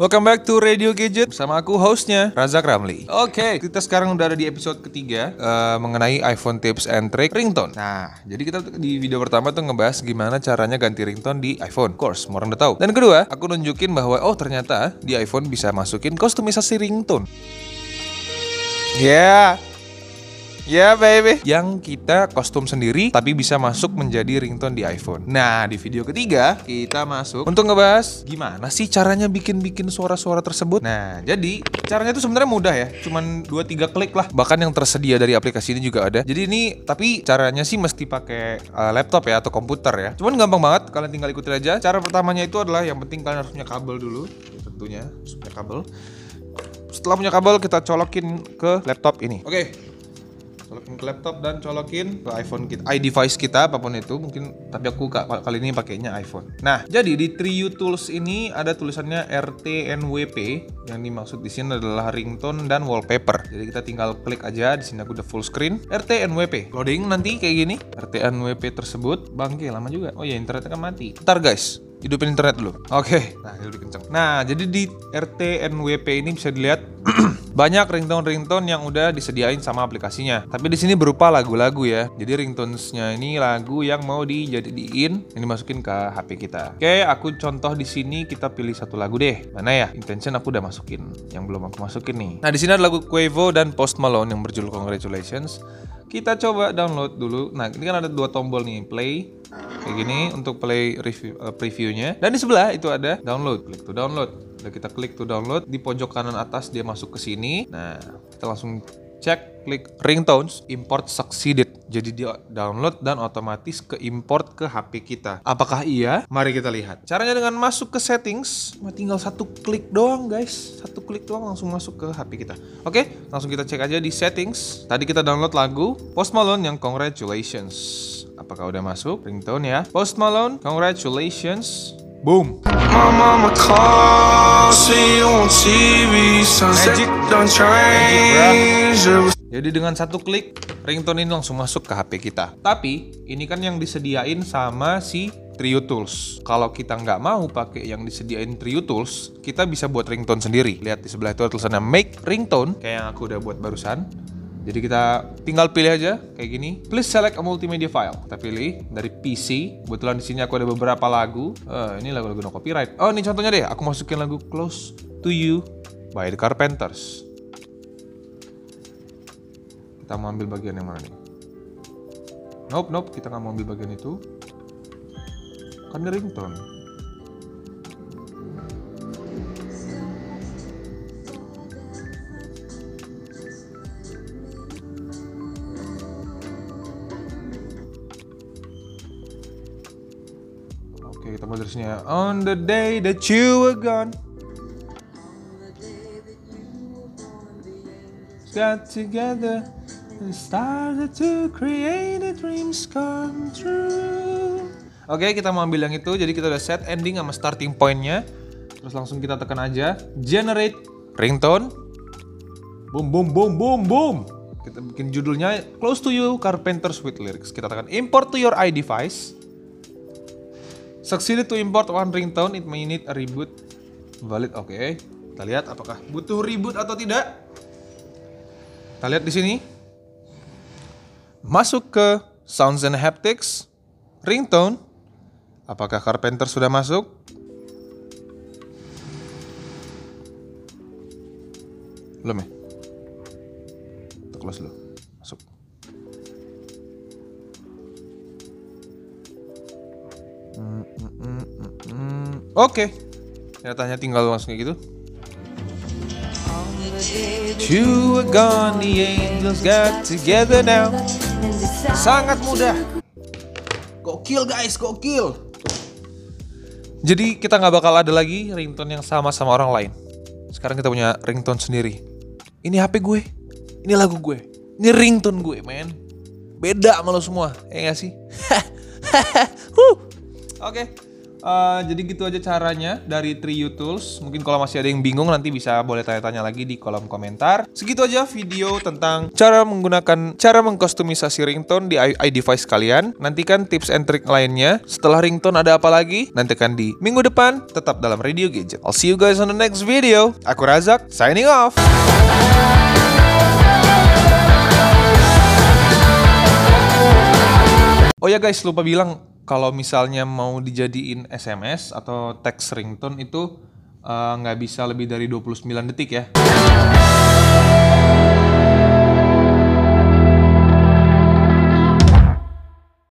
Welcome back to Radio Gadget Bersama aku hostnya Razak Ramli Oke kita sekarang udah ada di episode ketiga uh, Mengenai iPhone Tips and Trick Ringtone. Nah jadi kita di video pertama tuh ngebahas Gimana caranya ganti ringtone di iPhone. Of course orang udah tahu Dan kedua aku nunjukin bahwa Oh ternyata di iPhone bisa masukin kostumisasi ringtone. Yeah Ya yeah, baby. Yang kita kostum sendiri Tapi bisa masuk menjadi ringtone di iPhone. Nah di video ketiga Kita masuk Untuk ngebahas Gimana sih caranya bikin-bikin suara-suara tersebut. Nah jadi Caranya itu sebenarnya mudah ya. Cuman 2-3 klik lah. Bahkan yang tersedia dari aplikasi ini juga ada. Jadi ini Tapi caranya sih mesti pakai uh, laptop ya Atau komputer ya. Cuman gampang banget. Kalian tinggal ikutin aja. Cara pertamanya itu adalah Yang penting kalian harus punya kabel dulu. Tentunya Harus punya kabel. Setelah punya kabel kita colokin ke laptop ini. Oke, colokin ke laptop dan colokin ke iPhone kita, iDevice kita apa pun itu mungkin tapi aku kali ini pakainya iPhone. Nah, jadi di Triu Tools ini ada tulisannya RTNWP yang dimaksud di sini adalah ringtone dan wallpaper. Jadi kita tinggal klik aja di sini aku udah full screen RTNWP. Loading nanti kayak gini. RTNWP tersebut bangke lama juga. Oh ya internetnya kan mati. Ntar guys, hidupin internet dulu. Oke, okay. nah udah kenceng. Nah, jadi di RTNWP ini bisa dilihat banyak ringtone-ringtone yang udah disediain sama aplikasinya. Tapi di sini berupa lagu-lagu ya. Jadi ringtones-nya ini lagu yang mau dijadiin ini masukin ke HP kita. Oke, aku contoh di sini kita pilih satu lagu deh. Mana ya? Intention aku udah masukin. Yang belum aku masukin nih. Nah, di sini ada lagu Quavo dan Post Malone yang berjudul Congratulations. Kita coba download dulu. Nah, ini kan ada dua tombol nih, play kayak gini untuk play review uh, previewnya. Dan di sebelah itu ada download. Klik to download. Udah kita klik to download. Di pojok kanan atas dia masuk ke sini. Nah, kita langsung cek klik ringtones import succeeded. Jadi dia download dan otomatis ke import ke HP kita. Apakah iya? Mari kita lihat. Caranya dengan masuk ke settings tinggal satu klik doang guys. Satu klik doang langsung masuk ke HP kita. Oke langsung kita cek aja di settings. Tadi kita download lagu Post Malone yang congratulations. Apakah udah masuk? Ringtone ya. Post Malone congratulations. Boom. Jadi dengan satu klik, ringtone ini langsung masuk ke HP kita. Tapi ini kan yang disediain sama si Trio Tools. Kalau kita nggak mau pakai yang disediain Trio Tools, kita bisa buat ringtone sendiri. Lihat di sebelah itu tulisannya Make Ringtone, kayak yang aku udah buat barusan. Jadi kita tinggal pilih aja kayak gini. Please select a multimedia file. Kita pilih dari PC. Kebetulan di sini aku ada beberapa lagu. Uh, ini lagu-lagu no copyright. Oh ini contohnya deh. Aku masukin lagu Close to You by The Carpenters. Kita mau ambil bagian yang mana nih? Nope, nope. Kita nggak mau ambil bagian itu. Kan ringtone. Oke, kita mulai dari ya. On the day that you were gone. Got together and started to create a dreams come true. Oke, kita mau ambil yang itu. Jadi kita udah set ending sama starting pointnya. Terus langsung kita tekan aja generate ringtone. Boom boom boom boom boom. Kita bikin judulnya Close to You Carpenters with Lyrics. Kita tekan import to your iDevice. Succeeded to import one ringtone, it may need a reboot. Valid, oke. Okay. Kita lihat apakah butuh reboot atau tidak. Kita lihat di sini. Masuk ke Sounds and Haptics, ringtone. Apakah Carpenter sudah masuk? Belum ya? Kita close dulu. Oke. Okay. Nyatanya tinggal langsung kayak gitu. Were gone, the angels got together now. Sangat mudah. Gokil guys, gokil. Jadi kita nggak bakal ada lagi ringtone yang sama sama orang lain. Sekarang kita punya ringtone sendiri. Ini HP gue, ini lagu gue, ini ringtone gue, men. Beda sama lo semua, ya gak sih? Oke, okay. Uh, jadi gitu aja caranya dari Trio Tools. Mungkin kalau masih ada yang bingung nanti bisa boleh tanya-tanya lagi di kolom komentar. Segitu aja video tentang cara menggunakan cara mengkostumisasi ringtone di iDevice kalian. Nantikan tips and trick lainnya. Setelah ringtone ada apa lagi? Nantikan di minggu depan tetap dalam Radio Gadget. I'll see you guys on the next video. Aku Razak, signing off. Oh ya guys, lupa bilang kalau misalnya mau dijadiin SMS atau text ringtone itu eh, nggak uh, bisa lebih dari 29 detik ya.